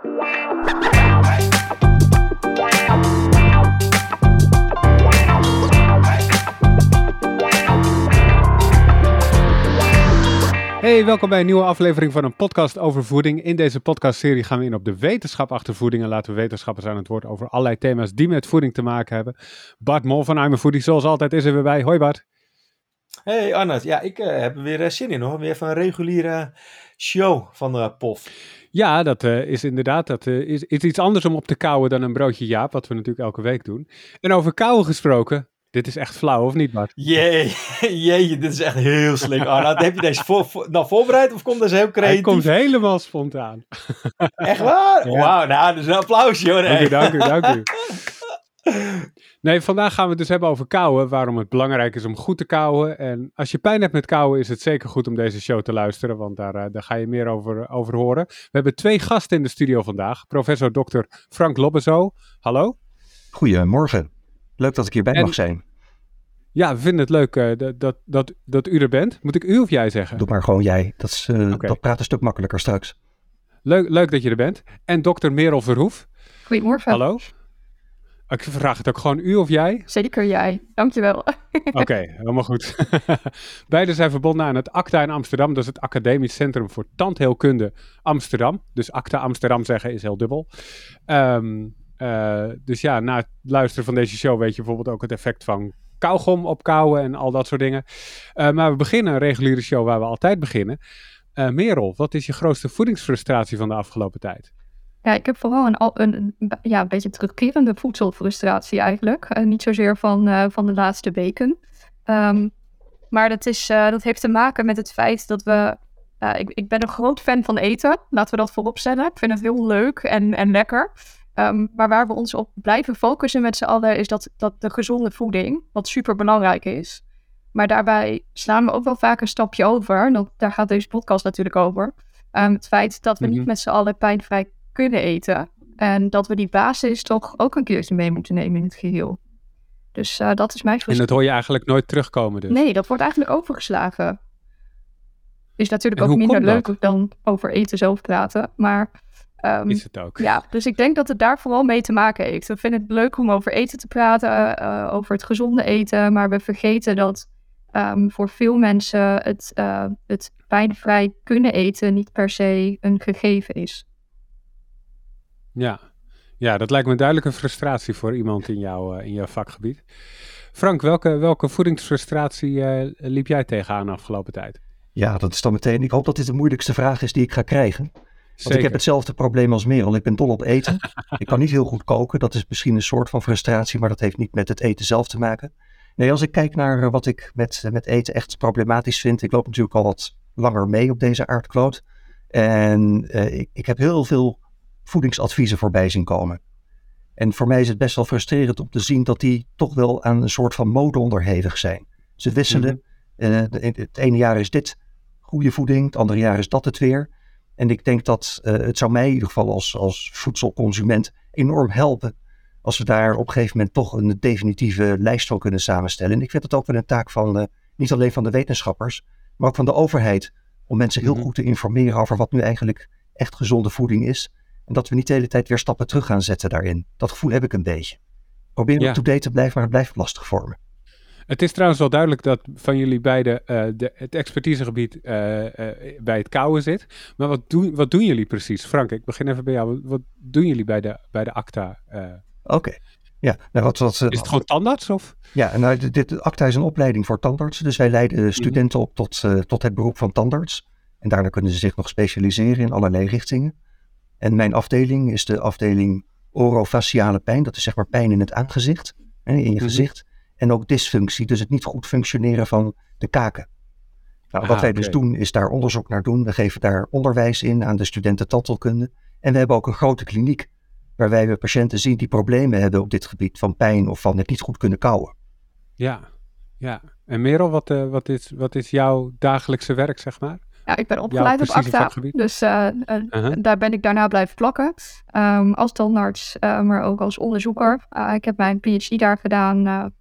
Hey, welkom bij een nieuwe aflevering van een podcast over voeding. In deze podcastserie gaan we in op de wetenschap achter voeding en laten we wetenschappers aan het woord over allerlei thema's die met voeding te maken hebben. Bart Mol van I'm Foodie, zoals altijd, is er weer bij. Hoi Bart. Hey Arnold, ja, ik uh, heb er weer uh, zin in hoor. Weer even een reguliere show van de POF. Ja, dat uh, is inderdaad dat, is, is iets anders om op te kouwen dan een broodje Jaap, wat we natuurlijk elke week doen. En over kouwen gesproken, dit is echt flauw, of niet, Bart? Jee, jee, dit is echt heel slik, Arnoud. Heb je deze voor, voor, nou voorbereid of komt deze heel creatief? Hij komt helemaal spontaan. Echt waar? Ja. Wauw, nou, dus een applausje hoor. Dank u, dank u, dank u. Nee, vandaag gaan we het dus hebben over kouwen. Waarom het belangrijk is om goed te kouwen. En als je pijn hebt met kouwen, is het zeker goed om deze show te luisteren. Want daar, uh, daar ga je meer over, over horen. We hebben twee gasten in de studio vandaag. Professor Dr. Frank Lobbezo. Hallo. Goedemorgen. Leuk dat ik hierbij en, mag zijn. Ja, we vinden het leuk uh, dat, dat, dat, dat u er bent. Moet ik u of jij zeggen? Doe maar gewoon jij. Dat, is, uh, okay. dat praat een stuk makkelijker straks. Leuk, leuk dat je er bent. En dokter Merel Verhoef. Goedemorgen. Hallo. Ik vraag het ook gewoon u of jij? Zeker jij, dankjewel. Oké, okay, helemaal goed. Beiden zijn verbonden aan het ACTA in Amsterdam. Dat is het Academisch Centrum voor Tandheelkunde Amsterdam. Dus ACTA Amsterdam zeggen is heel dubbel. Um, uh, dus ja, na het luisteren van deze show weet je bijvoorbeeld ook het effect van kauwgom op kauwen en al dat soort dingen. Uh, maar we beginnen een reguliere show waar we altijd beginnen. Uh, Merel, wat is je grootste voedingsfrustratie van de afgelopen tijd? Ja, ik heb vooral een, een, een ja, een beetje terugkerende voedselfrustratie eigenlijk. Uh, niet zozeer van, uh, van de laatste weken. Um, maar dat, is, uh, dat heeft te maken met het feit dat we... ik, ik ben een groot fan van eten, laten we dat voorop stellen. Ik vind het heel leuk en, en lekker. Um, maar waar we ons op blijven focussen met z'n allen... is dat, dat de gezonde voeding, wat super belangrijk is... Maar daarbij slaan we ook wel vaak een stapje over. Dat, daar gaat deze podcast natuurlijk over. Um, het feit dat we mm -hmm. niet met z'n allen pijnvrij kunnen eten. En dat we die basis toch ook een keertje mee moeten nemen in het geheel. Dus uh, dat is mijn En dat hoor je eigenlijk nooit terugkomen dus? Nee, dat wordt eigenlijk overgeslagen. Is natuurlijk ook minder leuk dan over eten zelf praten, maar... Um, is het ook. Ja, dus ik denk dat het daar vooral mee te maken heeft. We vinden het leuk om over eten te praten, uh, over het gezonde eten, maar we vergeten dat um, voor veel mensen het, uh, het pijnvrij kunnen eten niet per se een gegeven is. Ja. ja, dat lijkt me duidelijk een frustratie voor iemand in, jou, uh, in jouw vakgebied. Frank, welke, welke voedingsfrustratie uh, liep jij tegenaan de afgelopen tijd? Ja, dat is dan meteen. Ik hoop dat dit de moeilijkste vraag is die ik ga krijgen. Want ik heb hetzelfde probleem als Merel. Ik ben dol op eten. ik kan niet heel goed koken. Dat is misschien een soort van frustratie, maar dat heeft niet met het eten zelf te maken. Nee, als ik kijk naar wat ik met, met eten echt problematisch vind. Ik loop natuurlijk al wat langer mee op deze aardkloot. En uh, ik, ik heb heel veel voedingsadviezen voorbij zien komen. En voor mij is het best wel frustrerend om te zien dat die toch wel aan een soort van mode onderhevig zijn. Ze wisselen. Mm -hmm. uh, het ene jaar is dit goede voeding, het andere jaar is dat het weer. En ik denk dat uh, het zou mij in ieder geval als, als voedselconsument enorm helpen als we daar op een gegeven moment toch een definitieve lijst van kunnen samenstellen. En ik vind het ook wel een taak van, uh, niet alleen van de wetenschappers, maar ook van de overheid, om mensen heel mm -hmm. goed te informeren over wat nu eigenlijk echt gezonde voeding is. En dat we niet de hele tijd weer stappen terug gaan zetten daarin. Dat gevoel heb ik een beetje. Probeer ja. up-to-date te blijven, maar het blijft lastig voor me. Het is trouwens wel duidelijk dat van jullie beiden uh, de, het expertisegebied uh, uh, bij het kouwen zit. Maar wat doen, wat doen jullie precies? Frank, ik begin even bij jou. Wat doen jullie bij de, bij de ACTA? Oké. Okay. Ja, nou wat, wat, is het gewoon tandarts? Of? Ja, nou, dit, dit, ACTA is een opleiding voor tandartsen. Dus wij leiden studenten op tot, tot het beroep van tandarts. En daarna kunnen ze zich nog specialiseren in allerlei richtingen. En mijn afdeling is de afdeling orofaciale pijn. Dat is zeg maar pijn in het aangezicht, hè, in je mm-hmm. gezicht. En ook dysfunctie, dus het niet goed functioneren van de kaken. Nou, wat ah, wij okay. dus doen, is daar onderzoek naar doen. We geven daar onderwijs in aan de studenten tandheelkunde. En we hebben ook een grote kliniek, waarbij we patiënten zien die problemen hebben op dit gebied van pijn of van het niet goed kunnen kouwen. Ja, ja. En Merel, wat, uh, wat, is, wat is jouw dagelijkse werk, zeg maar? Ja, ik ben opgeleid op ACTA, dus uh, uh, uh-huh. daar ben ik daarna blijven plakken. Um, als tandarts, uh, maar ook als onderzoeker. Ik heb mijn PhD daar gedaan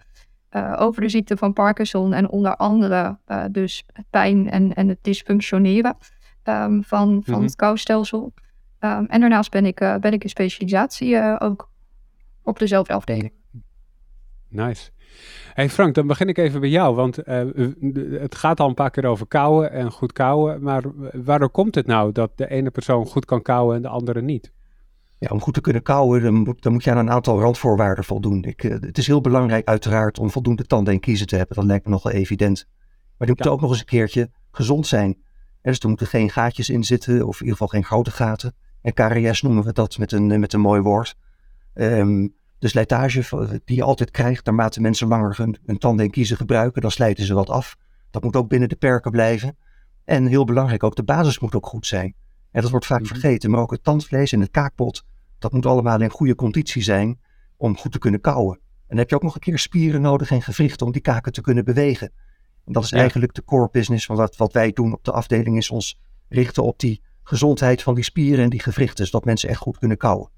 over de ziekte van Parkinson en onder andere dus pijn en, en het dysfunctioneren um, van, van mm-hmm. het koustelsel. Ehm, en daarnaast ben ik, ben ik in specialisatie ook op dezelfde afdeling. Nice. Hey Frank, dan begin ik even bij jou, want het gaat al een paar keer over kouwen en goed kouwen, maar waarom komt het nou dat de ene persoon goed kan kouwen en de andere niet? Ja, om goed te kunnen kauwen, dan moet, dan moet je aan een aantal randvoorwaarden voldoen. Ik, uh, het is heel belangrijk uiteraard om voldoende tanden en kiezen te hebben. Dat lijkt me nogal evident. Maar die moeten ook nog eens een keertje gezond zijn. Dus er moeten geen gaatjes in zitten, of in ieder geval geen grote gaten. En KRS noemen we dat met een, met een mooi woord. Um, de slijtage die je altijd krijgt, naarmate mensen langer hun, hun tanden en kiezen gebruiken, dan slijten ze wat af. Dat moet ook binnen de perken blijven. En heel belangrijk, ook de basis moet ook goed zijn. En dat wordt vaak mhm. vergeten. Maar ook het tandvlees en het kaakpot, dat moet allemaal in goede conditie zijn om goed te kunnen kauwen. En dan heb je ook nog een keer spieren nodig en gewrichten om die kaken te kunnen bewegen. En dat is eigenlijk de core business van wat, wat wij doen op de afdeling, is ons richten op die gezondheid van die spieren en die gewrichten, zodat mensen echt goed kunnen kauwen.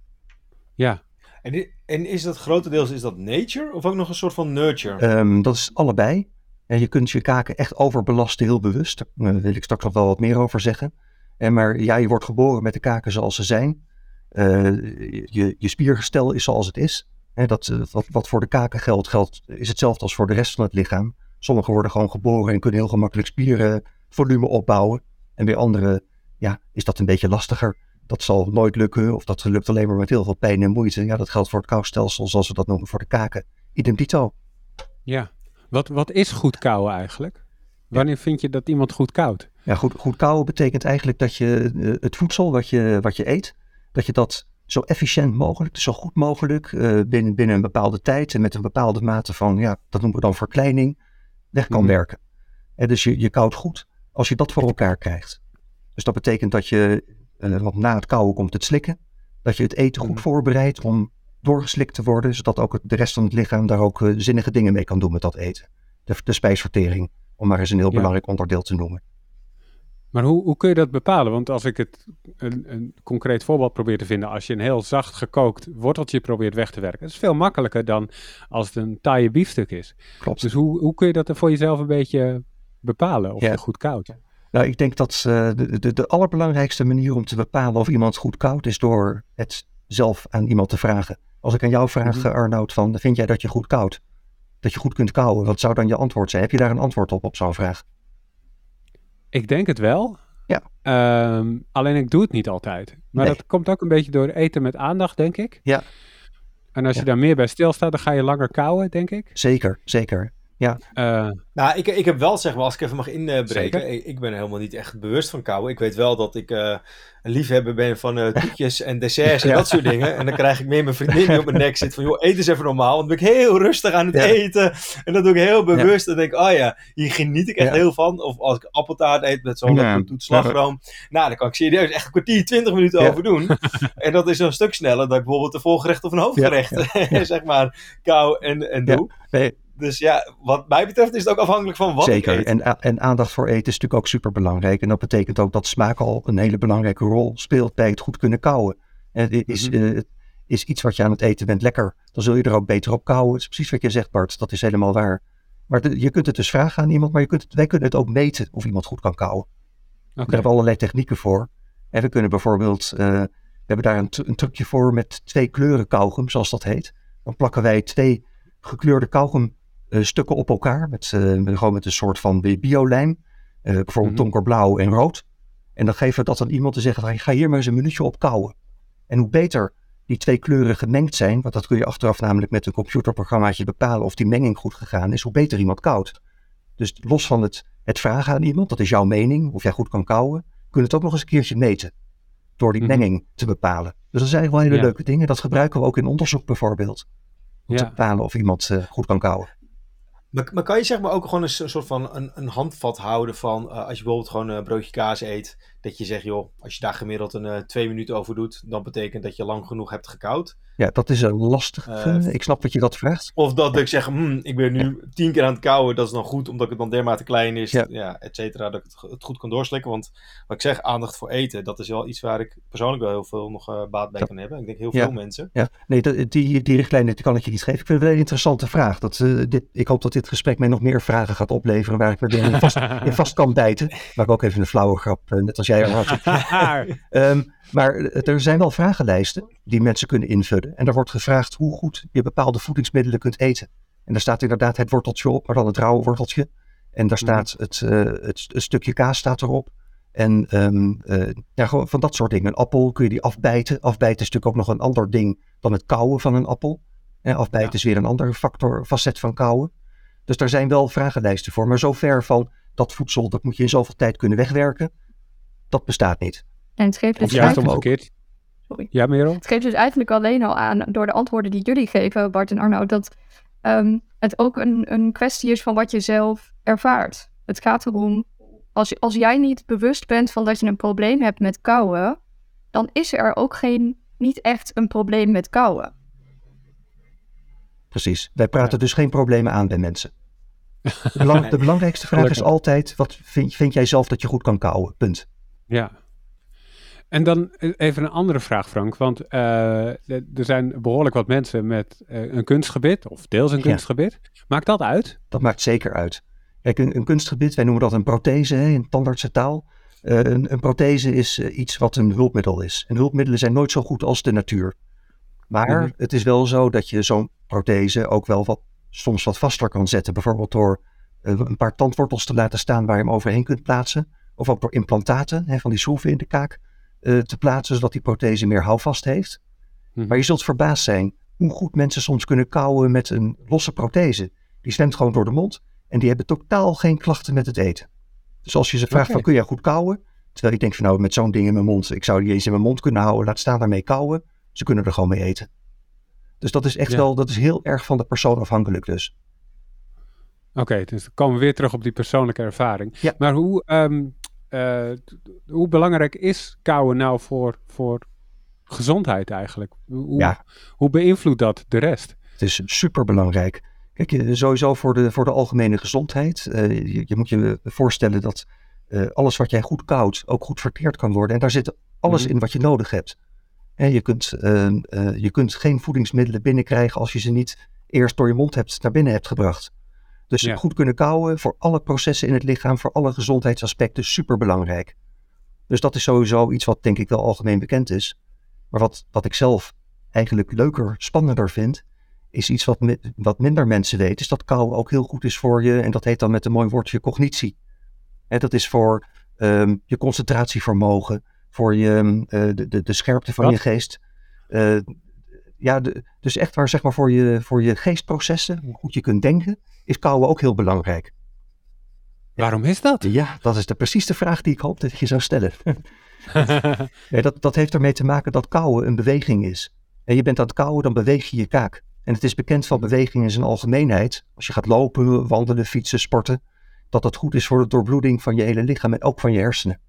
Ja. En, en is dat grotendeels is dat nature of ook nog een soort van nurture? Um, dat is allebei. En je kunt je kaken echt overbelasten, heel bewust. Daar wil ik straks nog wel wat meer over zeggen. En maar ja, je wordt geboren met de kaken zoals ze zijn. Uh, je, je spiergestel is zoals het is. Dat, eh, wat, wat voor de kaken geldt, geldt, is hetzelfde als voor de rest van het lichaam. Sommigen worden gewoon geboren en kunnen heel gemakkelijk spierenvolume opbouwen. En bij anderen ja, is dat een beetje lastiger. Dat zal nooit lukken of dat lukt alleen maar met heel veel pijn en moeite. Ja, dat geldt voor het koustelsel zoals we dat noemen voor de kaken. Idem dito. Ja, wat, wat is goed kauwen eigenlijk? Wanneer vind je dat iemand goed koudt? Ja, goed, goed kauwen betekent eigenlijk dat je uh, het voedsel wat je, wat je eet, dat je dat zo efficiënt mogelijk, zo goed mogelijk, uh, binnen, binnen een bepaalde tijd en met een bepaalde mate van, ja, dat noemen we dan verkleining, weg kan mm. werken. En dus je, je koudt goed als je dat voor elkaar krijgt. Dus dat betekent dat je, want na het kauwen komt het slikken, dat je het eten goed mm. voorbereidt om doorgeslikt te worden, zodat ook de rest van het lichaam daar ook zinnige dingen mee kan doen met dat eten. De, de spijsvertering, om maar eens een heel belangrijk onderdeel te noemen. Maar hoe, hoe kun je dat bepalen? Want als ik het een, een, concreet voorbeeld probeer te vinden, als je een heel zacht gekookt worteltje probeert weg te werken, dat is veel makkelijker dan als het een taaie biefstuk is. Klopt. Dus hoe, hoe kun je dat er voor jezelf een beetje bepalen of ja. je goed koud? Nou, ik denk dat uh, de, de, de, allerbelangrijkste manier om te bepalen of iemand goed koud is door het zelf aan iemand te vragen. Als ik aan jou vraag, mm Arnoud, van vind jij dat je goed koud? Dat je goed kunt kouwen, wat zou dan je antwoord zijn? Heb je daar een antwoord op op zo'n vraag? Ik denk het wel. Ja. Ehm, alleen ik doe het niet altijd. Maar dat komt ook een beetje door eten met aandacht, denk ik. Ja. En als je daar meer bij stilstaat, dan ga je langer kouwen, denk ik. Zeker, zeker. Ja. Uh, nou, ik, ik heb wel, zeg maar, als ik even mag inbreken, ik, ik, ben helemaal niet echt bewust van kouwen. Ik weet wel dat ik uh, een liefhebber ben van uh, toetjes en desserts en dat soort dingen. En dan krijg ik meer mijn vriendin die op mijn nek zit van, joh, eet eens even normaal. Want dan ben ik heel rustig aan het eten. En dat doe ik heel bewust. En denk ik, oh ja, hier geniet ik echt heel van. Of als ik appeltaart eet met zo'n ja. toet slagroom. Nou, dan kan ik serieus echt een kwartier, twintig minuten over doen. en dat is een stuk sneller dan ik bijvoorbeeld een volgerecht of een hoofdgerecht, zeg maar, kou en, en doe. Nee. Dus ja, wat mij betreft is het ook afhankelijk van wat Zeker. En, en aandacht voor eten is natuurlijk ook super belangrijk. En dat betekent ook dat smaak al een hele belangrijke rol speelt bij het goed kunnen kouwen. En het is, mm is iets wat je aan het eten bent lekker. Dan zul je er ook beter op kouwen. Dat is precies wat je zegt, Bart. Dat is helemaal waar. Maar je kunt het dus vragen aan iemand, maar je kunt het, wij kunnen het ook meten of iemand goed kan kouwen. Okay. Daar hebben we allerlei technieken voor. En we kunnen bijvoorbeeld, uh, we hebben daar een, een, trucje voor met twee kleuren kauwgum, zoals dat heet. Dan plakken wij twee gekleurde kauwgum stukken op elkaar. Met, met, gewoon met een soort van biolijm. Uh, bijvoorbeeld mm donkerblauw en rood. En dan geven we dat aan iemand te zeggen van ga hier maar eens een minuutje op kouwen. En hoe beter die twee kleuren gemengd zijn, want dat kun je achteraf namelijk met een computerprogrammaatje bepalen of die menging goed gegaan is, hoe beter iemand koudt. Dus los van het, het vragen aan iemand, dat is jouw mening, of jij goed kan kouwen, kun je het ook nog eens een keertje meten. Door die mhm. menging te bepalen. Dus dat zijn wel hele leuke dingen. Dat gebruiken we ook in onderzoek bijvoorbeeld. Om te bepalen of iemand uh, goed kan kouwen. Maar, maar, kan je zeg maar ook gewoon een, soort van een, een handvat houden van uh, als je bijvoorbeeld gewoon een broodje kaas eet, dat je zegt joh, als je daar gemiddeld een uh, twee minuten over doet, dan betekent dat je lang genoeg hebt gekoud. Ja, dat is een lastig. Uh, ik snap wat je dat vraagt. Of dat ik zeg, hm, ik ben nu tien keer aan het kouwen, dat is dan goed, omdat het dan dermate klein is, ja, ja et cetera, dat ik het, het, goed kan doorslikken. Want wat ik zeg, aandacht voor eten, dat is wel iets waar ik persoonlijk wel heel veel nog uh, baat bij kan hebben. Ik denk heel veel mensen. Ja, nee, die, die richtlijnen die kan ik je niet geven. Ik vind het een interessante vraag. Dat, dit, ik hoop dat dit gesprek mij nog meer vragen gaat opleveren, waar ik weer in vast, in vast kan bijten. Waar ik ook even een flauwe grap, net als jij had. um, maar er zijn wel vragenlijsten die mensen kunnen invullen. En daar wordt gevraagd hoe goed je bepaalde voedingsmiddelen kunt eten. En daar staat inderdaad het worteltje op, maar dan het rauwe worteltje. En daar mhm. staat het, uh, het, stukje kaas staat erop. En um, uh, ja, gewoon van dat soort dingen. Een appel kun je die afbijten. Afbijten is natuurlijk ook nog een ander ding dan het kauwen van een appel. En afbijten is weer een ander factor, facet van kauwen. Dus daar zijn wel vragenlijsten voor. Maar zover van dat voedsel, dat moet je in zoveel tijd kunnen wegwerken. Dat bestaat niet. En het geeft dus juist omgekeerd. Sorry. Ja, Merel? Het geeft dus eigenlijk alleen al aan, door de antwoorden die jullie geven, Bart en Arno, dat um, het ook een, een kwestie is van wat je zelf ervaart. Het gaat erom, als, als jij niet bewust bent van dat je een probleem hebt met kouwen, dan is er ook geen, niet echt een probleem met kouwen. Precies. Wij praten dus geen problemen aan bij mensen. De, de belangrijkste vraag is altijd: wat vind, vind, jij zelf dat je goed kan kouwen? Punt. Ja. En dan e-, even een andere vraag, Frank. Want uh, er zijn behoorlijk wat mensen met uh, een kunstgebit, of deels een kunstgebit. Maakt dat uit? Dat maakt zeker uit. Kijk, een, een kunstgebit, wij noemen dat een prothese hè, in tandartse taal. Uh, een, een, prothese is iets wat een hulpmiddel is. En hulpmiddelen zijn nooit zo goed als de natuur. Maar mhm. het is wel zo dat je zo'n prothese ook wel wat, soms wat vaster kan zetten. Bijvoorbeeld door een paar tandwortels te laten staan waar je hem overheen kunt plaatsen. Of ook door implantaten hè, van die schroeven in de kaak uh, te plaatsen, zodat die prothese meer houvast heeft. Mhm. Maar je zult verbaasd zijn hoe goed mensen soms kunnen kauwen met een losse prothese. Die zwemt gewoon door de mond en die hebben totaal geen klachten met het eten. Dus als je ze vraagt van kun jij goed kauwen? Terwijl je denkt van nou met zo'n ding in mijn mond, ik zou die eens in mijn mond kunnen houden, laat staan daarmee kauwen. Ze kunnen er gewoon mee eten. Dus dat is echt wel, dat is heel erg van de persoon afhankelijk dus. Oké, dus dan komen we weer terug op die persoonlijke ervaring. Ja. Maar hoe, um, uh, hoe belangrijk is kouwen nou voor, voor gezondheid eigenlijk? Hoe, ja. hoe beïnvloedt dat de rest? Het is super belangrijk. Kijk, sowieso voor de, voor de algemene gezondheid. Uh, je, je, moet je voorstellen dat uh, alles wat jij goed koudt ook goed verteerd kan worden. En daar zit alles mm. in wat je nodig hebt. En je, kunt, je kunt geen voedingsmiddelen binnenkrijgen als je ze niet eerst door je mond hebt, naar binnen hebt gebracht. Dus ja. goed kunnen kouwen voor alle processen in het lichaam, voor alle gezondheidsaspecten, super belangrijk. Dus dat is sowieso iets wat denk ik wel algemeen bekend is. Maar wat, wat ik zelf eigenlijk leuker, spannender vind, is iets wat, wat minder mensen weten, is dat kouwen ook heel goed is voor je, en dat heet dan met een mooi woordje cognitie. En dat is voor um, je concentratievermogen, voor je, uh, de, de, de, scherpte van je geest. Uh, ja, de, dus echt waar, zeg maar, voor je, voor je geestprocessen, hoe goed je kunt denken, is kouwen ook heel belangrijk. Waarom is dat? Ja, dat is de, precies de vraag die ik hoop dat je zou stellen. ja, dat, dat heeft ermee te maken dat kouwen een beweging is. En je bent aan het kouwen, dan beweeg je je kaak. En het is bekend van beweging in zijn algemeenheid. Als je gaat lopen, wandelen, fietsen, sporten. Dat dat goed is voor de doorbloeding van je hele lichaam en ook van je hersenen.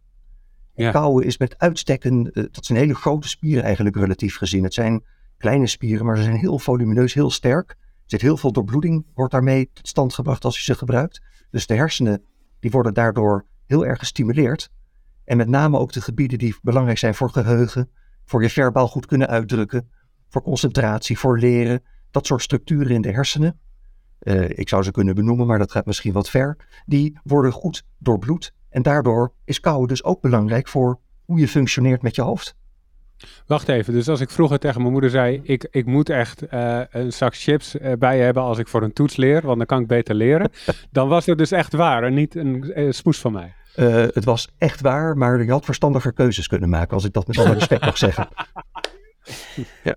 Ja. Kouwen is met uitstek een, uh, dat zijn hele grote spieren eigenlijk relatief gezien. Het zijn kleine spieren, maar ze zijn heel volumineus, heel sterk. Zit heel veel doorbloeding, wordt daarmee tot stand gebracht als je ze gebruikt. Dus de hersenen, die worden daardoor heel erg gestimuleerd. En met name ook de gebieden die belangrijk zijn voor geheugen, voor je verbaal goed kunnen uitdrukken, voor concentratie, voor leren. Dat soort structuren in de hersenen, uh, ik zou ze kunnen benoemen, maar dat gaat misschien wat ver, die worden goed doorbloed. En daardoor is kouwen dus ook belangrijk voor hoe je functioneert met je hoofd. Wacht even, dus als ik vroeger tegen mijn moeder zei, ik, ik moet echt uh, een zak chips uh, bij hebben als ik voor een toets leer, want dan kan ik beter leren. dan was het dus echt waar en niet een uh, smoes van mij. het was echt waar, maar je had verstandiger keuzes kunnen maken, als ik dat met alle respect mag zeggen. ja.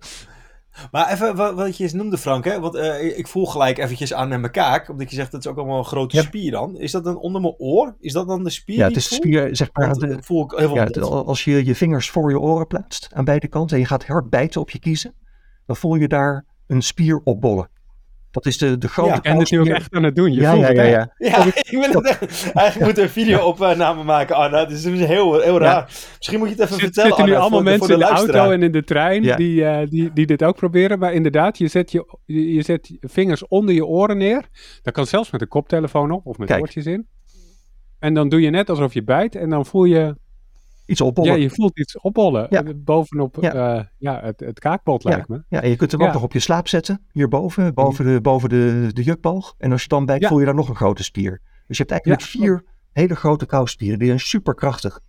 Maar even wat, je eens noemde, Frank, hè? want uh, ik voel gelijk eventjes aan mijn kaak, omdat je zegt dat is ook allemaal een grote spier dan. Is dat dan onder mijn oor? Is dat dan de spier? Ja, het is de spier, zeg maar. De, voel ik heel ja, als je je vingers voor je oren plaatst aan beide kanten en je gaat hard bijten op je kiezen, dan voel je daar een spier opbollen. Dat is de, de grote ja, En dat nu ook echt aan het doen. Je ja, voelt ja, het, ja, ja. ja. ik wil het echt, eigenlijk moeten we een video-opname maken, Anna. Het is heel, heel raar. Misschien moet je het even vertellen, Er zitten nu allemaal mensen in de auto en in de trein die, uh, die, die dit ook proberen. Maar inderdaad, je zet je, je zet vingers onder je oren neer. Dat kan zelfs met een koptelefoon op of met Kijk. oortjes in. En dan doe je net alsof je bijt en dan voel je iets opbollen. Ja, je voelt iets opbollen. Ja. Bovenop ja. Uh, ja, het, het lijkt me. Ja, en je kunt hem ook nog op je slaap zetten. Hierboven, boven, de, boven de, de jukbalg. En als je dan bijt, voel je daar nog een grote spier. Dus je hebt eigenlijk vier hele grote kouspieren. Die zijn superkrachtig.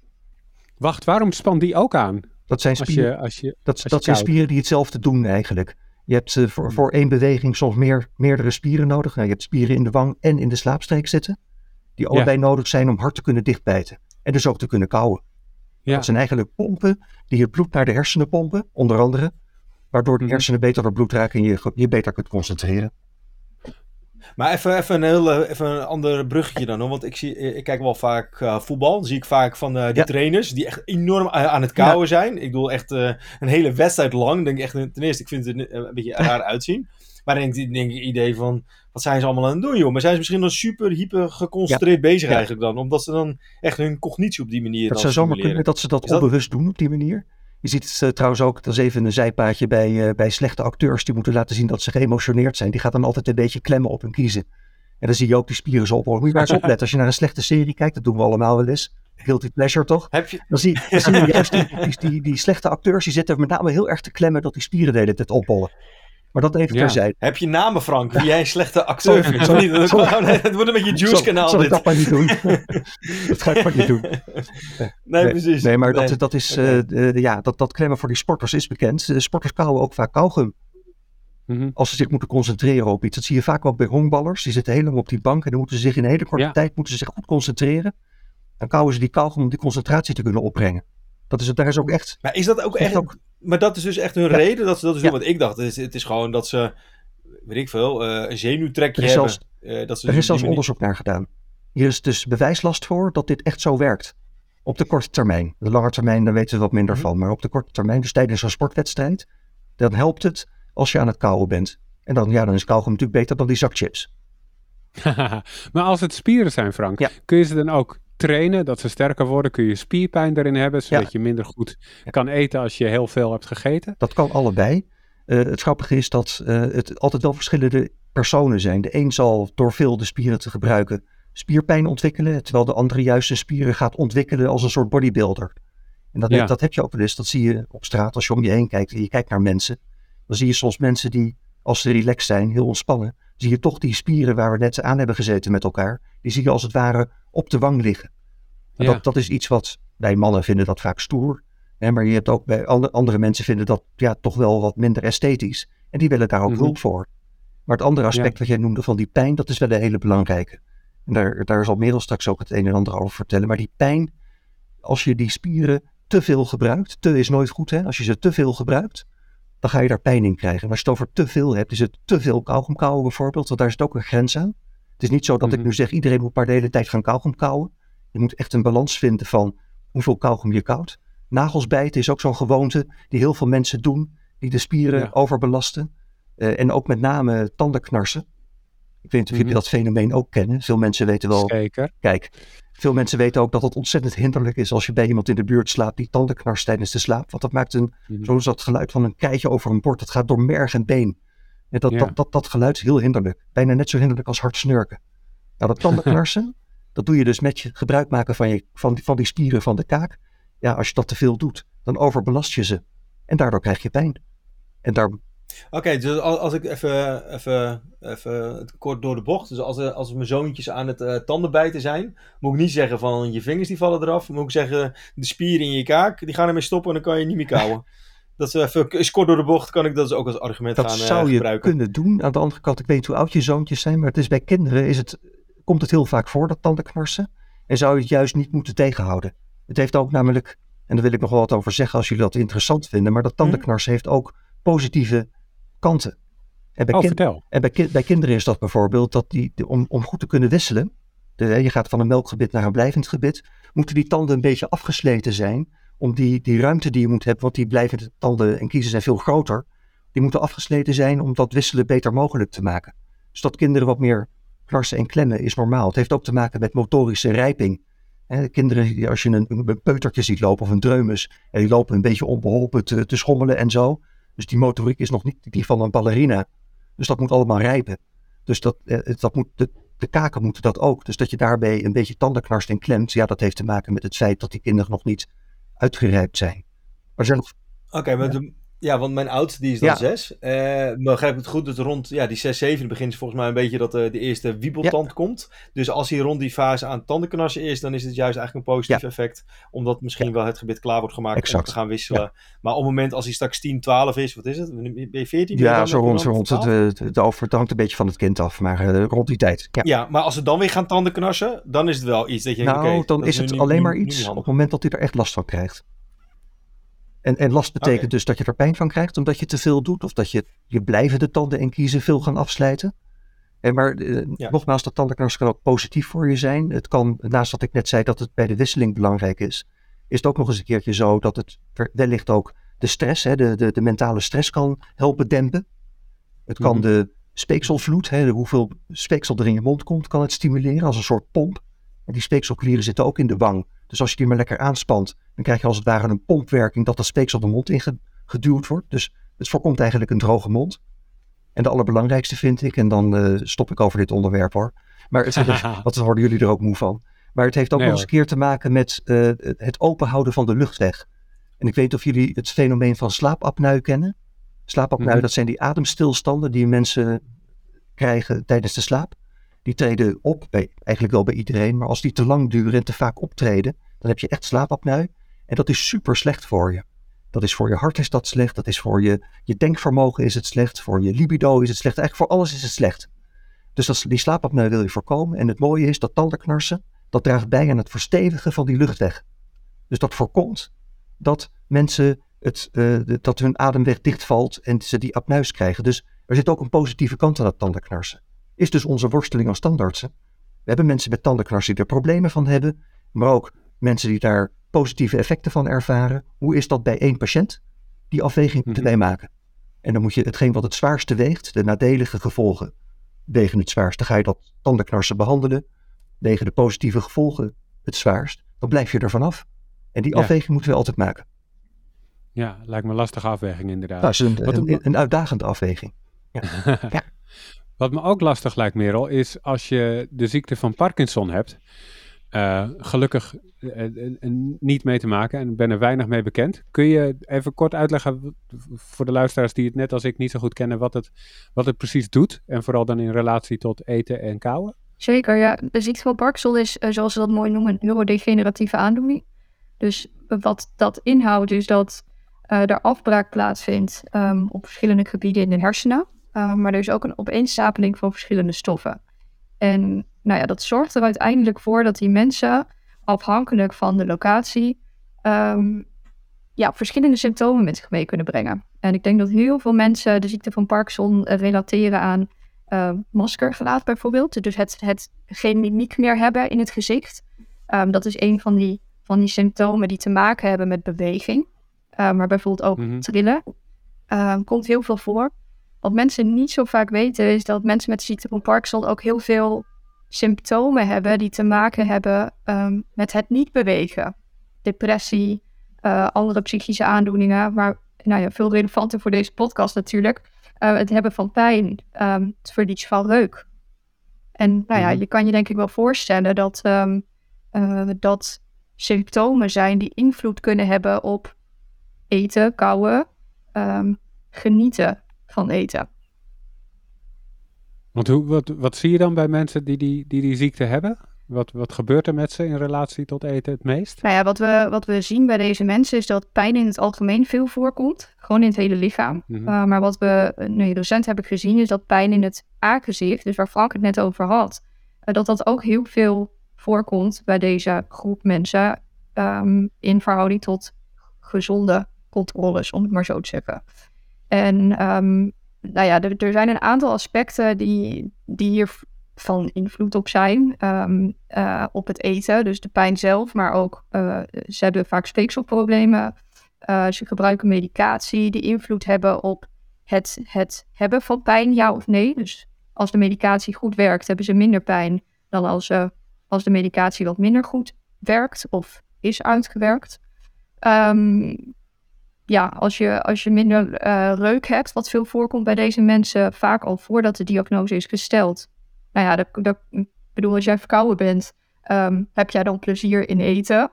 Wacht, waarom spant die ook aan? Dat zijn Als spieren, je, als je, dat, als je dat zijn koudt? spieren die hetzelfde doen eigenlijk. Je hebt eh, voor, voor één beweging soms meer, meerdere spieren nodig. Nou, je hebt spieren in de wang en in de slaapstreek zitten. Die allebei nodig zijn om hard te kunnen dichtbijten. En dus ook te kunnen kauwen. Ja. Dat zijn eigenlijk pompen die het bloed naar de hersenen pompen, onder andere. Waardoor de Mhm. hersenen beter door bloed raken en je je beter kunt concentreren. Maar even, even, een heel, eh, even een ander bruggetje dan. hoor. Want ik, zie, ik kijk wel vaak eh, voetbal. Dan zie ik vaak van eh, die Ja. trainers die echt enorm aan het kauwen zijn. Ik bedoel echt eh, een hele wedstrijd lang. Denk echt, ten eerste, ik vind het een, een beetje raar uitzien. Maar dan denk ik, denk ik idee van, wat zijn ze allemaal aan het doen joh? Maar zijn ze misschien dan super hyper geconcentreerd bezig Ja. eigenlijk dan? Omdat ze dan echt hun cognitie op die manier Het dan zou zomaar kunnen dat ze dat, dat- onbewust doen op die manier. Je ziet het eh, trouwens ook, dat is even een zijpaadje bij, eh, bij slechte acteurs die moeten laten zien dat ze geëmotioneerd zijn. Die gaat dan altijd een beetje klemmen op hun kiezen. En dan zie je ook die spieren zo ophoren. Moet je maar eens opletten. Als je naar een slechte serie kijkt, dat doen we allemaal wel eens. Guilty pleasure toch? Heb je, Dan zie, dan zie je juist die, die, die, die slechte acteurs, die zitten met name heel erg te klemmen dat die spieren de hele tijd opbollen. Maar dat even Ja. terzijde. heb je namen Frank, wie jij een slechte acteur Sorry, vindt? sorry, sorry. Het wordt een beetje juice Zal- kanaal zal ik dit. dat maar niet doen? dat ga ik maar niet doen. Nee, precies. Nee, maar Nee. dat, dat is, eh, de- ja, dat, dat klemmen voor die sporters is bekend. De sporters kauwen ook vaak kauwgum. Mhm. als ze zich moeten concentreren op iets. Dat zie je vaak ook bij honkballers. Die zitten heel lang op die bank en dan moeten ze zich in een hele korte Ja. tijd moeten ze zich goed concentreren. Dan kauwen ze die kauwgom om die concentratie te kunnen opbrengen. Dat is, het- daar is ook echt, Maar is dat ook echt echt... ook Maar dat is dus echt hun Ja. reden dat ze dat dus Ja. doen? Want ik dacht, het is, het is gewoon dat ze... Weet ik veel, eh, een zenuwtrekje Er is hebben. zelfs- eh, dat ze er dus is zelfs onderzoek naar gedaan. Hier is dus bewijslast voor dat dit echt zo werkt. Op de korte termijn. De lange termijn, daar weten we wat minder Mhm. van. Maar op de korte termijn, dus tijdens een sportwedstrijd, dan helpt het als je aan het kauwen bent. En dan, ja, dan is kauwgom natuurlijk beter dan die zakchips. maar als het spieren zijn, Frank, Ja. kun je ze dan ook trainen dat ze sterker worden? Kun je spierpijn erin hebben, zodat je minder goed kan eten als je heel veel hebt gegeten? Dat kan allebei. Eh, het grappige is dat eh, het altijd wel verschillende personen zijn. De een zal door veel de spieren te gebruiken spierpijn ontwikkelen, terwijl de andere juist de spieren gaat ontwikkelen als een soort bodybuilder. En dat, Ja. dat heb je ook wel eens. Dat zie je op straat als je om je heen kijkt en je kijkt naar mensen. Dan zie je soms mensen die, als ze relaxed zijn, heel ontspannen, zie je toch die spieren waar we net aan hebben gezeten met elkaar, die zie je als het ware op de wang liggen. En Ja. dat, dat is iets wat wij mannen vinden dat vaak stoer. Hè, maar je hebt ook bij andere, andere mensen vinden dat ja, toch wel wat minder esthetisch. En die willen daar ook Mhm. hulp voor. Maar het andere aspect Ja. wat jij noemde van die pijn, dat is wel een hele belangrijke. En daar, daar zal Merel straks ook het een en ander over vertellen. Maar die pijn, als je die spieren te veel gebruikt, te is nooit goed hè, als je ze te veel gebruikt, dan ga je daar pijn in krijgen. En als je het over te veel hebt, is het te veel kauwgom kauwen bijvoorbeeld, want daar zit ook een grens aan. Het is niet zo dat ik Mhm. nu zeg, iedereen moet maar de hele tijd gaan kauwgom kauwen. Je moet echt een balans vinden van hoeveel kauwgom je koudt. Nagels bijten is ook zo'n gewoonte die heel veel mensen doen, die de spieren Ja. overbelasten. Eh, en ook met name tandenknarsen. Ik weet niet of jullie Mhm. dat fenomeen ook kennen. Veel mensen weten wel, Zeker. kijk, veel mensen weten ook dat het ontzettend hinderlijk is als je bij iemand in de buurt slaapt die tandenknarst tijdens de slaap. Want dat maakt een, Mhm. zoals dat geluid van een keitje over een bord, dat gaat door merg en been. En dat, Ja. dat, dat, dat geluid is heel hinderlijk. Bijna net zo hinderlijk als hard snurken. Nou, dat tandenknarsen, dat doe je dus met je gebruik maken van, je, van, die, van die spieren van de kaak. Ja, als je dat te veel doet, dan overbelast je ze. En daardoor krijg je pijn. En daar, Oké, dus als, ik even, even, even kort door de bocht. Dus als, als mijn zoontjes aan het eh, tandenbijten zijn, moet ik niet zeggen van je vingers die vallen eraf. Moet ik zeggen de spieren in je kaak, die gaan ermee stoppen en dan kan je niet meer kauwen. dat is even is kort door de bocht, kan ik dat dus ook als argument dat gaan eh, zou je gebruiken. kunnen doen. Aan de andere kant, ik weet niet hoe oud je zoontjes zijn, maar het is bij kinderen is het, komt het heel vaak voor, dat tandenknarsen. En zou je het juist niet moeten tegenhouden. Het heeft ook namelijk, en daar wil ik nog wel wat over zeggen als jullie dat interessant vinden, maar dat tandenknarsen heeft ook positieve kanten. En bij, Oh, kind- vertel. en bij, ki- bij kinderen is dat bijvoorbeeld dat die, de- om, om goed te kunnen wisselen, de, je gaat van een melkgebit naar een blijvend gebit, moeten die tanden een beetje afgesleten zijn om die, die ruimte die je moet hebben, want die blijvende tanden en kiezen zijn veel groter, die moeten afgesleten zijn om dat wisselen beter mogelijk te maken. Dus dat kinderen wat meer knarsen en klemmen is normaal. Het heeft ook te maken met motorische rijping. Kinderen, als je een, peutertje ziet lopen of een dreumes, en die lopen een beetje onbeholpen te, te schommelen en zo. Dus die motoriek is nog niet die van een ballerina. Dus dat moet allemaal rijpen. Dus dat, eh, dat moet, de, de kaken moeten dat ook. Dus dat je daarbij een beetje tandenknarst en klemt, ja, dat heeft te maken met het feit dat die kinderen nog niet uitgerijpt zijn. Maar er zijn nog Oké, maar de- Ja, want mijn oudste die is dan Ja. zes. Eh begrijp ik het goed dat rond ja, die 6, 7 begint volgens mij een beetje dat eh, de eerste wiebeltand komt. Dus als hij rond die fase aan tandenknarsen is, dan is het juist eigenlijk een positief effect. Omdat misschien wel het gebit klaar wordt gemaakt om te gaan wisselen. Maar op het moment als hij straks 10, 12 is, wat is het? Ben je 14? Ben je Ja, dan- zo rond, zo dan rond. Het, 12? eh, het, hangt een beetje van het kind af, maar rond die tijd. Ja. Maar als ze dan weer gaan tandenknarsen, dan is het wel iets dat je denkt, nou, oké, dan dat is het alleen nu- maar iets op het moment dat hij er echt last van krijgt. En, en last betekent dus dat je er pijn van krijgt omdat je te veel doet. Of dat je je blijvende tanden en kiezen veel gaan afslijten. En maar eh, Ja. nogmaals, dat tandenknarsen kan ook positief voor je zijn. Het kan, naast wat ik net zei, dat het bij de wisseling belangrijk is. Is het ook nog eens een keertje zo dat het wellicht ook de stress, hè, de, de, de mentale stress kan helpen dempen. Het kan Mhm. de speekselvloed, hè, de hoeveel speeksel er in je mond komt, kan het stimuleren als een soort pomp. En die speekselklieren zitten ook in de wang. Dus als je die maar lekker aanspant, dan krijg je als het ware een pompwerking dat dat speeksel de mond ingeduwd wordt. Dus het voorkomt eigenlijk een droge mond. En de allerbelangrijkste vind ik, en dan eh, stop ik over dit onderwerp hoor. Maar het, dan worden jullie er ook moe van. Maar het heeft ook Nee, nog eens een keer te maken met eh, het openhouden van de luchtweg. En ik weet of jullie het fenomeen van slaapapneu kennen. Slaapapneu, Mhm. dat zijn die ademstilstanden die mensen krijgen tijdens de slaap. Die treden op, bij, eigenlijk wel bij iedereen, maar als die te lang duren en te vaak optreden, dan heb je echt slaapapneu. En dat is super slecht voor je. Dat is voor je hart is dat slecht, dat is voor je, je denkvermogen is het slecht, voor je libido is het slecht, eigenlijk voor alles is het slecht. Dus dat, die slaapapneu wil je voorkomen. En het mooie is dat tandenknarsen, dat draagt bij aan het verstevigen van die luchtweg. Dus dat voorkomt dat mensen het, eh, dat hun ademweg dichtvalt en ze die apneus krijgen. Dus er zit ook een positieve kant aan dat tandenknarsen. Is dus onze worsteling als tandartsen. We hebben mensen met tandenknarsen die er problemen van hebben, maar ook mensen die daar positieve effecten van ervaren. Hoe is dat bij één patiënt? Die afweging moeten Mhm. wij maken. En dan moet je hetgeen wat het zwaarste weegt, de nadelige gevolgen, wegen het zwaarst. Dan ga je dat tandenknarsen behandelen, wegen de positieve gevolgen het zwaarst. Dan blijf je er vanaf. En die Ja. afweging moeten we altijd maken. Ja, lijkt me een lastige afweging inderdaad. Nou, dat is een, een, uitdagende afweging. Wat me ook lastig lijkt, Merel, is als je de ziekte van Parkinson hebt. eh, gelukkig eh, eh, niet mee te maken en ben er weinig mee bekend. Kun je even kort uitleggen voor de luisteraars die het net als ik niet zo goed kennen, wat het, wat het precies doet? En vooral dan in relatie tot eten en kauwen? Zeker, ja. De ziekte van Parkinson is, zoals ze dat mooi noemen, een neurodegeneratieve aandoening. Dus wat dat inhoudt, is dat er afbraak plaatsvindt ehm, op verschillende gebieden in de hersenen. Uh, maar er is ook een opeenstapeling van verschillende stoffen. En nou ja, dat zorgt er uiteindelijk voor dat die mensen, afhankelijk van de locatie, um, ja, verschillende symptomen met zich mee kunnen brengen. En ik denk dat heel veel mensen de ziekte van Parkinson relateren aan uh, maskergelaat bijvoorbeeld. Dus het, het geen mimiek meer hebben in het gezicht. Um, dat is een van die, van die symptomen die te maken hebben met beweging. Uh, maar bijvoorbeeld ook mm-hmm. trillen. Uh, komt heel veel voor. Wat mensen niet zo vaak weten is dat mensen met de ziekte van Parkinson ook heel veel symptomen hebben die te maken hebben um, met het niet bewegen. Depressie, uh, andere psychische aandoeningen, maar nou ja, veel relevanter voor deze podcast natuurlijk. Uh, het hebben van pijn, um, het verlies van reuk. En nou ja, mm-hmm. je kan je denk ik wel voorstellen dat, um, uh, dat symptomen zijn die invloed kunnen hebben op eten, kauwen, genieten van eten. Want hoe, wat, wat zie je dan bij mensen die die, die, die ziekte hebben? Wat, wat gebeurt er met ze in relatie tot eten het meest? Nou ja, wat we, wat we zien bij deze mensen is dat pijn in het algemeen veel voorkomt. Gewoon in het hele lichaam. Mm-hmm. Uh, maar wat we nu recent hebben gezien is dat pijn in het aangezicht, dus waar Frank het net over had, uh, dat dat ook heel veel voorkomt bij deze groep mensen um, in verhouding tot gezonde controles, om het maar zo te zeggen. En um, nou ja, er, zijn een aantal aspecten die, die hier van invloed op zijn. Um, uh, op het eten, dus de pijn zelf, maar ook uh, ze hebben vaak speekselproblemen. Uh, ze gebruiken medicatie die invloed hebben op het, het hebben van pijn, ja of nee. Dus als de medicatie goed werkt, hebben ze minder pijn dan als, als de medicatie wat minder goed werkt of is uitgewerkt. Um, ja, als je, als je minder uh, reuk hebt, wat veel voorkomt bij deze mensen, vaak al voordat de diagnose is gesteld. Nou ja, dat, dat, ik bedoel, als jij verkouden bent, um, heb jij dan plezier in eten?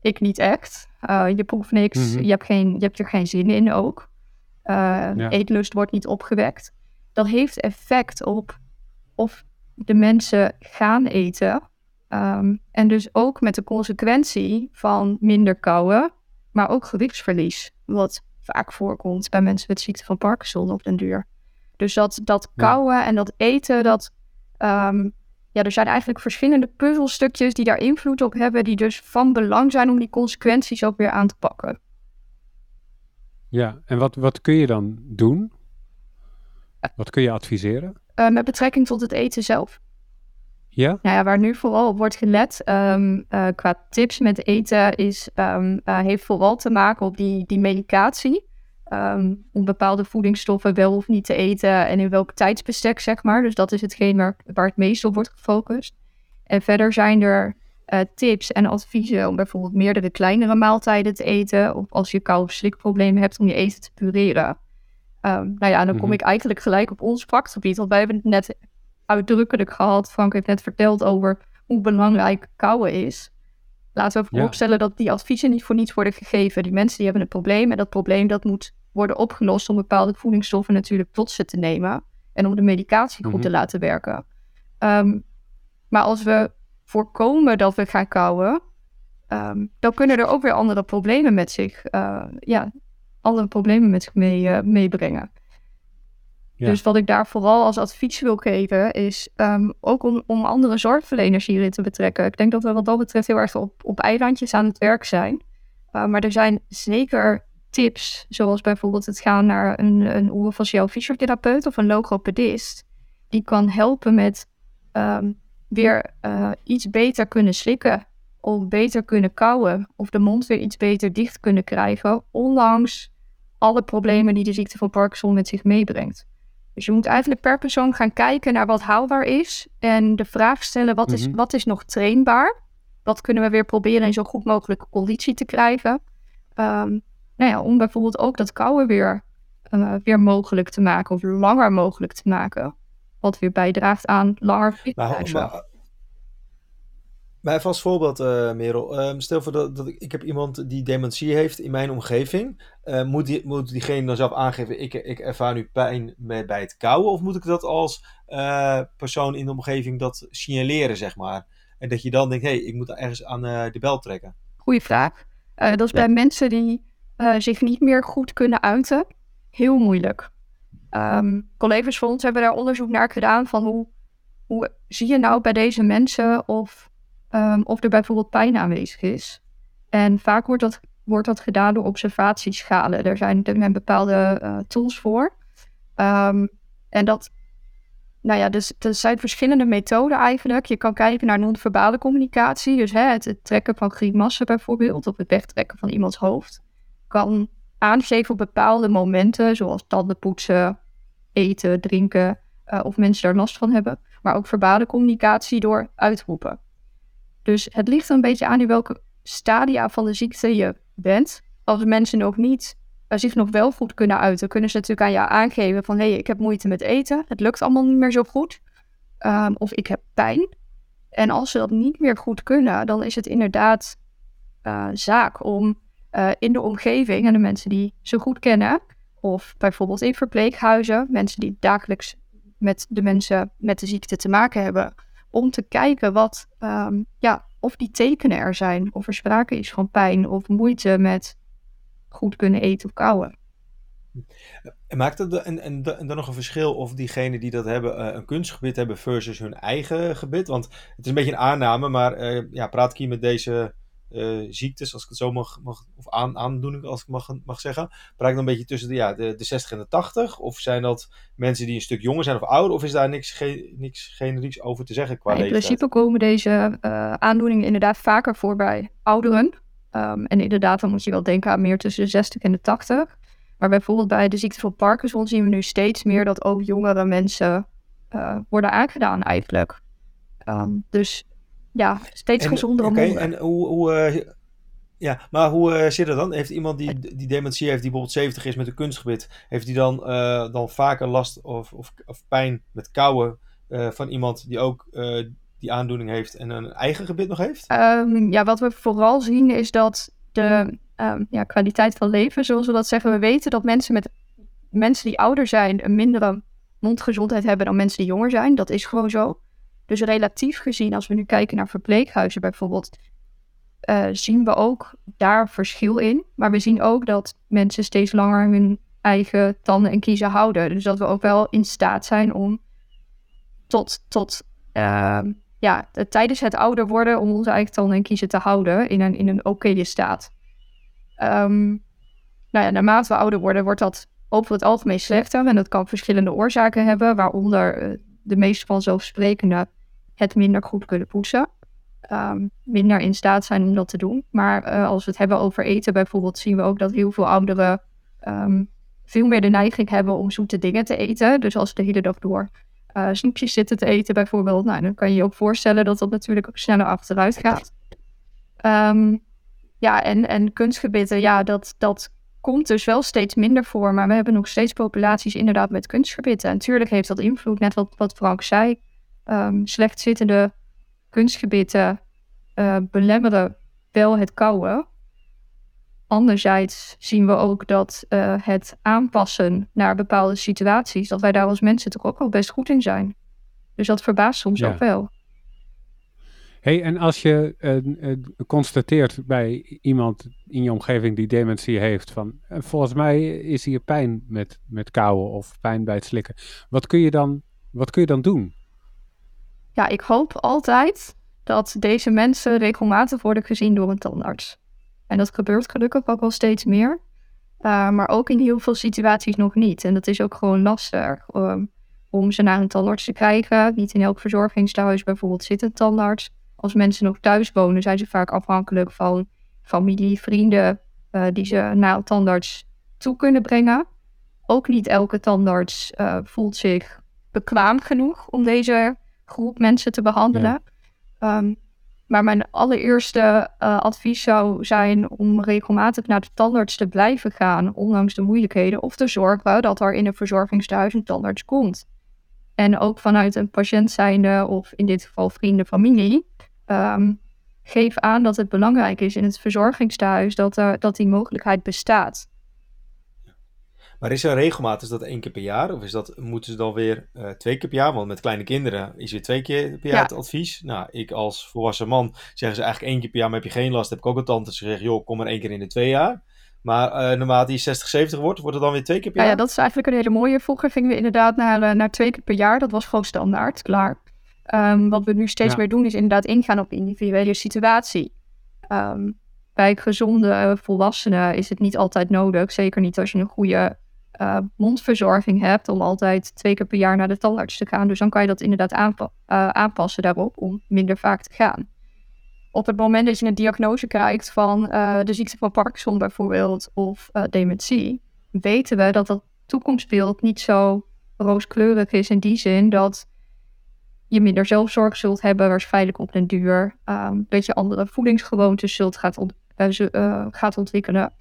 Ik niet echt. Uh, je proeft niks, mm-hmm. je, hebt geen, je hebt er geen zin in ook. eetlust wordt niet opgewekt. Dat heeft effect op of de mensen gaan eten. Ehm, en dus ook met de consequentie van minder kauwen, maar ook gewichtsverlies. Wat vaak voorkomt bij mensen met ziekte van Parkinson op den duur. Dus dat, dat kauwen en dat eten, dat, ehm, ja, er zijn eigenlijk verschillende puzzelstukjes die daar invloed op hebben, die dus van belang zijn om die consequenties ook weer aan te pakken. Ja, en wat, wat kun je dan doen? Wat kun je adviseren? Uh, met betrekking tot het eten zelf. Ja? Nou ja, waar nu vooral op wordt gelet um, uh, qua tips met eten is, um, uh, heeft vooral te maken op die, die medicatie. Um, om bepaalde voedingsstoffen wel of niet te eten en in welk tijdsbestek, zeg maar. Dus dat is hetgeen waar, waar het meest op wordt gefocust. En verder zijn er uh, tips en adviezen om bijvoorbeeld meerdere kleinere maaltijden te eten. Of als je kou- of slikproblemen hebt om je eten te pureren. Um, nou ja, dan kom mm ik eigenlijk gelijk op ons vakgebied. Want wij hebben het net uitdrukkelijk gehad. Frank heeft net verteld over hoe belangrijk kouwen is. Laten we vooropstellen ja. dat die adviezen niet voor niets worden gegeven. Die mensen die hebben een probleem en dat probleem dat moet worden opgelost om bepaalde voedingsstoffen natuurlijk tot ze te nemen. En om de medicatie goed mm -hmm. te laten werken. Um, maar als we voorkomen dat we gaan kouwen, um, dan kunnen er ook weer andere problemen met zich, uh, ja, andere problemen met zich mee, uh, meebrengen. Dus wat ik daar vooral als advies wil geven, is um, ook om, om, andere zorgverleners hierin te betrekken. Ik denk dat we wat dat betreft heel erg op, op eilandjes aan het werk zijn. Uh, maar er zijn zeker tips, zoals bijvoorbeeld het gaan naar een, een orofaciaal fysiotherapeut of een logopedist, die kan helpen met um, weer uh, iets beter kunnen slikken of beter kunnen kauwen of de mond weer iets beter dicht kunnen krijgen, ondanks alle problemen die de ziekte van Parkinson met zich meebrengt. Dus je moet eigenlijk per persoon gaan kijken naar wat haalbaar is en de vraag stellen wat, is, mm -hmm. wat is nog trainbaar? Wat kunnen we weer proberen in zo goed mogelijke conditie te krijgen? Um, nou ja, om bijvoorbeeld ook dat kauwen weer, uh, weer mogelijk te maken of langer mogelijk te maken. Wat weer bijdraagt aan langer maar, maar even als voorbeeld, uh, Merel. Uh, stel voor dat, dat ik, ik, heb iemand die dementie heeft in mijn omgeving. Uh, moet, die, moet diegene dan zelf aangeven, ik, ik ervaar nu pijn met, bij het kauwen? Of moet ik dat als uh, persoon in de omgeving dat signaleren, zeg maar? En dat je dan denkt, hé, hey, ik moet ergens aan de bel trekken. Goeie vraag. dat is ja. bij mensen die zich niet meer goed kunnen uiten, heel moeilijk. Um, collega's van ons hebben daar onderzoek naar gedaan van hoe, hoe zie je nou bij deze mensen of Um, of er bijvoorbeeld pijn aanwezig is. En vaak wordt dat, wordt dat gedaan door observatieschalen. Er zijn, er zijn bepaalde uh, tools voor. Um, en dat, nou ja, dus er zijn verschillende methoden eigenlijk. Je kan kijken naar non-verbale communicatie. Dus hè, het, trekken van grimassen bijvoorbeeld, of het wegtrekken van iemands hoofd. Kan aangeven op bepaalde momenten, zoals tanden poetsen, eten, drinken, uh, of mensen daar last van hebben. Maar ook verbale communicatie door uitroepen. Dus het ligt een beetje aan in welke stadia van de ziekte je bent. Als mensen nog niet uh, zich nog wel goed kunnen uiten, kunnen ze natuurlijk aan jou aangeven van hé, hey, ik heb moeite met eten, het lukt allemaal niet meer zo goed. Um, of ik heb pijn. En als ze dat niet meer goed kunnen, dan is het inderdaad uh, zaak om uh, in de omgeving en de mensen die ze goed kennen, of bijvoorbeeld in verpleeghuizen, mensen die dagelijks met de mensen met de ziekte te maken hebben, om te kijken wat, um, ja, of die tekenen er zijn. Of er sprake is van pijn of moeite met goed kunnen eten of kauwen. En maakt het en, dan nog een verschil of diegenen die dat hebben uh, een kunstgebied hebben versus hun eigen gebied? Want het is een beetje een aanname, maar uh, ja, praat ik hier met deze uh, ziektes, als ik het zo mag, mag of aan, aandoening, als ik mag, mag zeggen. Ik dan een beetje tussen de, ja, de, de 60 en de 80? Of zijn dat mensen die een stuk jonger zijn of ouder? Of is daar niks, ge, niks generieks over te zeggen qua In leeftijd? principe komen deze uh, aandoeningen inderdaad vaker voor bij ouderen. Um, en inderdaad, dan moet je wel denken aan meer tussen de 60 en de 80. Maar bijvoorbeeld bij de ziekte van Parkinson zien we nu steeds meer dat ook jongere mensen uh, worden aangedaan eigenlijk. Um, dus ja, steeds en, gezondere okay, monden. En hoe, hoe uh, ja, maar hoe uh, zit het dan? Heeft iemand die, die dementie heeft, die bijvoorbeeld 70 is met een kunstgebit, heeft die dan, uh, dan vaker last of, of, of pijn met kauwen van iemand die ook die aandoening heeft en een eigen gebit nog heeft? Um, ja, wat we vooral zien is dat de um, ja, kwaliteit van leven, zoals we dat zeggen, we weten dat mensen met mensen die ouder zijn een mindere mondgezondheid hebben dan mensen die jonger zijn. Dat is gewoon zo. Dus relatief gezien, als we nu kijken naar verpleeghuizen bijvoorbeeld, uh, zien we ook daar verschil in. Maar we zien ook dat mensen steeds langer hun eigen tanden en kiezen houden. Dus dat we ook wel in staat zijn om tot, tot uh, ja, tijdens het ouder worden, om onze eigen tanden en kiezen te houden in een, in een oké staat. Um, nou ja, naarmate we ouder worden, wordt dat over het algemeen slechter. En dat kan verschillende oorzaken hebben, waaronder uh, de meest vanzelfsprekende het minder goed kunnen poetsen. Um, minder in staat zijn om dat te doen. Maar uh, als we het hebben over eten bijvoorbeeld, zien we ook dat heel veel ouderen um, veel meer de neiging hebben om zoete dingen te eten. Dus als ze de hele dag door uh, snoepjes zitten te eten bijvoorbeeld, nou, dan kan je je ook voorstellen dat dat natuurlijk ook sneller achteruit gaat. Um, ja, en, en kunstgebitten, ja, dat, dat komt dus wel steeds minder voor. Maar we hebben nog steeds populaties inderdaad met kunstgebitten. En natuurlijk heeft dat invloed, net wat, wat Frank zei. Um, slecht zittende kunstgebitten uh, belemmeren wel het kouwen. Anderzijds zien we ook dat uh, het aanpassen naar bepaalde situaties, dat wij daar als mensen toch ook wel best goed in zijn. Dus dat verbaast soms ook wel. hey, en als je uh, constateert bij iemand in je omgeving die dementie heeft, van volgens mij is hier pijn met, met kauwen of pijn bij het slikken. Wat kun je dan, wat kun je dan doen? Ja, ik hoop altijd dat deze mensen regelmatig worden gezien door een tandarts. En dat gebeurt gelukkig ook wel steeds meer. Uh, maar ook in heel veel situaties nog niet. En dat is ook gewoon lastig um, om ze naar een tandarts te krijgen. Niet in elk verzorgingstehuis bijvoorbeeld zit een tandarts. Als mensen nog thuis wonen, zijn ze vaak afhankelijk van familie, vrienden uh, die ze naar een tandarts toe kunnen brengen. Ook niet elke tandarts uh, voelt zich bekwaam genoeg om deze groep mensen te behandelen. Ja. Um, maar mijn allereerste uh, advies zou zijn om regelmatig naar de tandarts te blijven gaan, ondanks de moeilijkheden, of te zorgen dat er in een verzorgingstehuis een tandarts komt. En ook vanuit een patiënt zijnde, of in dit geval vrienden, familie, um, geef aan dat het belangrijk is in het verzorgingstehuis dat, er, dat die mogelijkheid bestaat. Maar is er regelmatig, is dat één keer per jaar? Of is dat, moeten ze dan weer uh, twee keer per jaar? Want met kleine kinderen is weer twee keer per jaar ja. het advies. Nou, ik als volwassen man zeggen ze eigenlijk één keer per jaar, maar heb je geen last. Heb ik ook een tante gezegd, joh, kom maar één keer in de twee jaar. Maar uh, naarmate je 60, 70 wordt, wordt het dan weer twee keer per ja, jaar? Ja, dat is eigenlijk een hele mooie. Vroeger gingen we inderdaad naar, uh, naar twee keer per jaar. Dat was gewoon standaard, klaar. Um, wat we nu steeds ja. meer doen, is inderdaad ingaan op individuele situatie. Um, bij gezonde volwassenen is het niet altijd nodig. Zeker niet als je een goede uh, mondverzorging hebt, om altijd twee keer per jaar naar de tandarts te gaan. Dus dan kan je dat inderdaad uh, aanpassen daarop om minder vaak te gaan. Op het moment dat je een diagnose krijgt van uh, de ziekte van Parkinson bijvoorbeeld of dementie, weten we dat dat toekomstbeeld niet zo rooskleurig is in die zin dat je minder zelfzorg zult hebben, waarschijnlijk op den duur um, dat je andere voedingsgewoontes zult gaat, gaat ontwikkelen.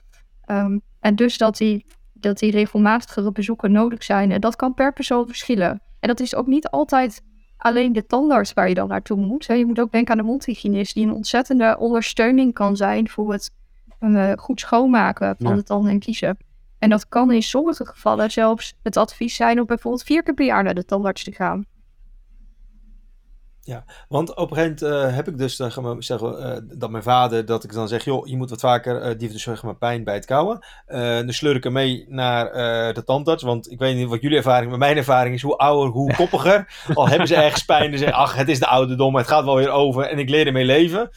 Um, en dus dat die dat die regelmatigere bezoeken nodig zijn. En dat kan per persoon verschillen. En dat is ook niet altijd alleen de tandarts waar je dan naartoe moet. Je moet ook denken aan de mondhygiënist, die een ontzettende ondersteuning kan zijn voor het uh, goed schoonmaken van ja. de tanden en kiezen. En dat kan in sommige gevallen zelfs het advies zijn om bijvoorbeeld vier keer per jaar naar de tandarts te gaan. Ja, want op een gegeven moment uh, heb ik dus uh, zeggen, uh, dat mijn vader, dat ik dan zeg, joh, je moet wat vaker, die heeft dus zeg maar pijn bij het kauwen. dan sleur ik hem mee naar de tandarts, want ik weet niet wat jullie ervaring, maar mijn ervaring is hoe ouder, hoe koppiger. Al hebben ze ergens pijn, dan zeggen ach, het is de ouderdom, het gaat wel weer over en ik leer ermee leven.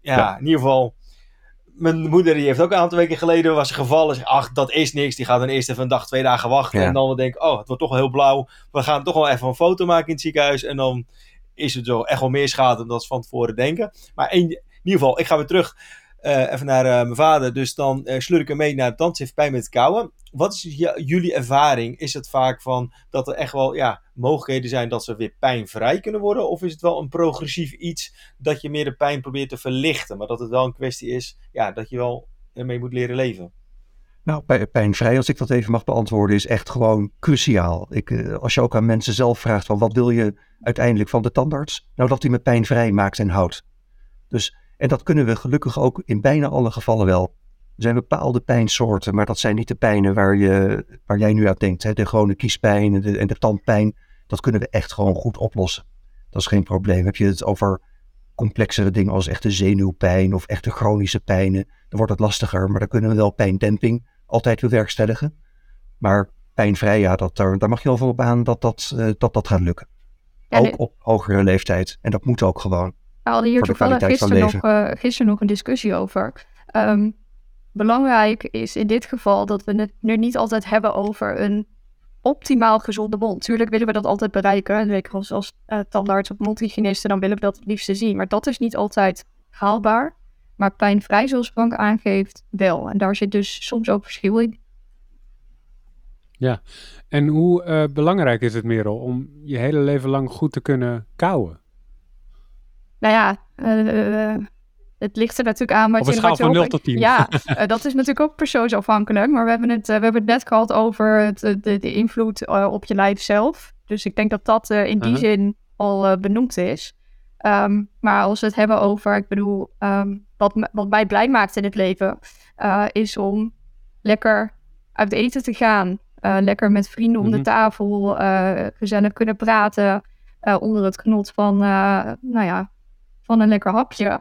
Ja, in ieder geval, mijn moeder die heeft ook een aantal weken geleden was gevallen. Zeg, ach, dat is niks. Die gaat dan eerst even een dag, twee dagen wachten. Ja. En dan denk ik, oh, het wordt toch wel heel blauw. We gaan toch wel even een foto maken in het ziekenhuis. En dan is het zo echt wel meer schade dan ze van tevoren denken. Maar in, ieder geval, ik ga weer terug uh, even naar uh, mijn vader. Dus dan uh, ik hem mee naar de tandarts. Heeft pijn met het. Wat is jullie ervaring? Is het vaak van dat er echt wel ja, mogelijkheden zijn dat ze weer pijnvrij kunnen worden? Of is het wel een progressief iets dat je meer de pijn probeert te verlichten? Maar dat het wel een kwestie is ja, dat je wel ermee moet leren leven? Nou, pijnvrij, als ik dat even mag beantwoorden, is echt gewoon cruciaal. Ik, als je ook aan mensen zelf vraagt van wat wil je uiteindelijk van de tandarts? Nou, dat hij me pijnvrij maakt en houdt. Dus, en dat kunnen we gelukkig ook in bijna alle gevallen wel Er zijn bepaalde pijnsoorten, maar dat zijn niet de pijnen waar, je, waar jij nu aan denkt. Hè? De gewone kiespijn en de tandpijn, dat kunnen we echt gewoon goed oplossen. Dat is geen probleem. Heb je het over complexere dingen als echte zenuwpijn of echte chronische pijnen, dan wordt het lastiger. Maar dan kunnen we wel pijndemping altijd bewerkstelligen. Maar pijnvrij, ja, dat, daar, daar mag je wel van op aan dat dat, uh, dat, dat gaat lukken. ook op hogere leeftijd. En dat moet ook gewoon. We hadden hier toevallig gisteren nog, uh, gisteren nog een discussie over. Um, belangrijk is in dit geval dat we het nu niet altijd hebben over een optimaal gezonde mond. Tuurlijk willen we dat altijd bereiken. En zeker als, als uh, tandarts of mondhygiëniste, dan willen we dat het liefste zien. Maar dat is niet altijd haalbaar. Maar pijnvrij, zoals Frank aangeeft, wel. En daar zit dus soms ook verschil in. Ja, en hoe uh, belangrijk is het, Merel, om je hele leven lang goed te kunnen kouwen? Nou ja, uh, het ligt er natuurlijk aan wat Op een je... schaal van je 0 tot 10. Ja, uh, dat is natuurlijk ook persoonsafhankelijk. Maar we hebben het, we hebben het net gehad over het, de, de invloed op je lijf zelf. Dus ik denk dat dat in die -huh. zin al benoemd is. Um, maar als we het hebben over, ik bedoel, um, wat, wat mij blij maakt in het leven, is om lekker uit eten te gaan. Uh, lekker met vrienden om de tafel, uh, gezellig kunnen praten. Onder het genot van, nou ja, van een lekker hapje.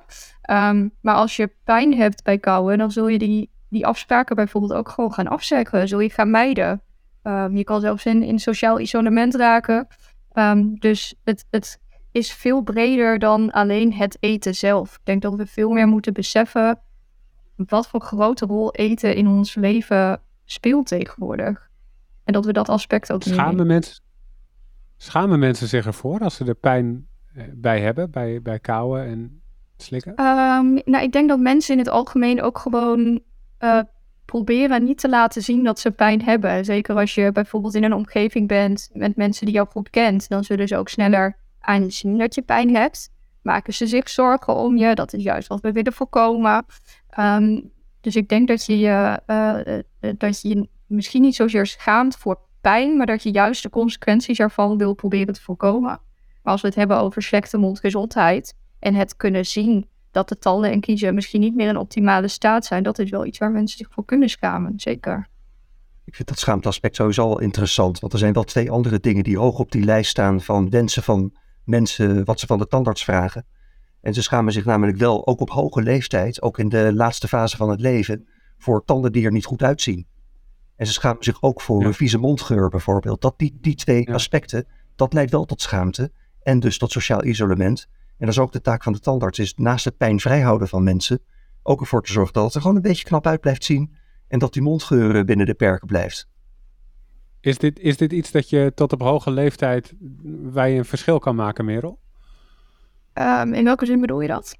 Um, maar als je pijn hebt bij kouwen, dan zul je die, die afspraken bijvoorbeeld ook gewoon gaan afzeggen. Zul je gaan mijden. Um, je kan zelfs in, in sociaal isolement raken. Um, dus het, het is veel breder dan alleen het eten zelf. Ik denk dat we veel meer moeten beseffen wat voor grote rol eten in ons leven speelt tegenwoordig. En dat we dat aspect ook schamen mensen, schamen mensen zich ervoor als ze er pijn bij hebben, bij, bij kauwen en slikken? Um, nou, ik denk dat mensen in het algemeen ook gewoon uh, proberen niet te laten zien dat ze pijn hebben. Zeker als je bijvoorbeeld in een omgeving bent met mensen die jou goed kent, dan zullen ze ook sneller aanzien dat je pijn hebt. Maken ze zich zorgen om je, dat is juist wat we willen voorkomen. Um, dus ik denk dat je uh, dat je misschien niet zozeer schaamt voor pijn, maar dat je juist de consequenties ervan wil proberen te voorkomen. Als we het hebben over slechte mondgezondheid en het kunnen zien dat de tanden en kiezen misschien niet meer in optimale staat zijn, dat is wel iets waar mensen zich voor kunnen schamen, zeker. Ik vind dat schaamteaspect sowieso al interessant, want er zijn wel twee andere dingen die hoog op die lijst staan van wensen van mensen, wat ze van de tandarts vragen. En ze schamen zich namelijk wel, ook op hoge leeftijd, ook in de laatste fase van het leven, voor tanden die er niet goed uitzien. En ze schamen zich ook voor ja. een vieze mondgeur bijvoorbeeld. Dat die, die twee ja. aspecten, dat leidt wel tot schaamte en dus tot sociaal isolement. En dat is ook de taak van de tandarts, is naast het pijn vrijhouden van mensen, ook ervoor te zorgen dat het er gewoon een beetje knap uit blijft zien en dat die mondgeur binnen de perken blijft. Is dit, is dit iets dat je tot op hoge leeftijd, je een verschil kan maken, Merel? Um, in welke zin bedoel je dat?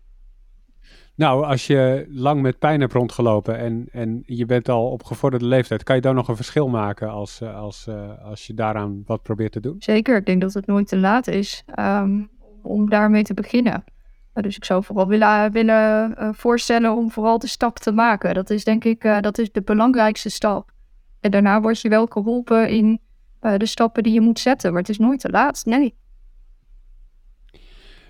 Nou, als je lang met pijn hebt rondgelopen en, en je bent al op gevorderde leeftijd, kan je dan nog een verschil maken als, als, uh, als je daaraan wat probeert te doen? Zeker, ik denk dat het nooit te laat is um, om daarmee te beginnen. Dus ik zou vooral willen, willen uh, voorstellen om vooral de stap te maken. Dat is denk ik dat is de belangrijkste stap. En daarna word je wel geholpen in de stappen die je moet zetten, maar het is nooit te laat, nee.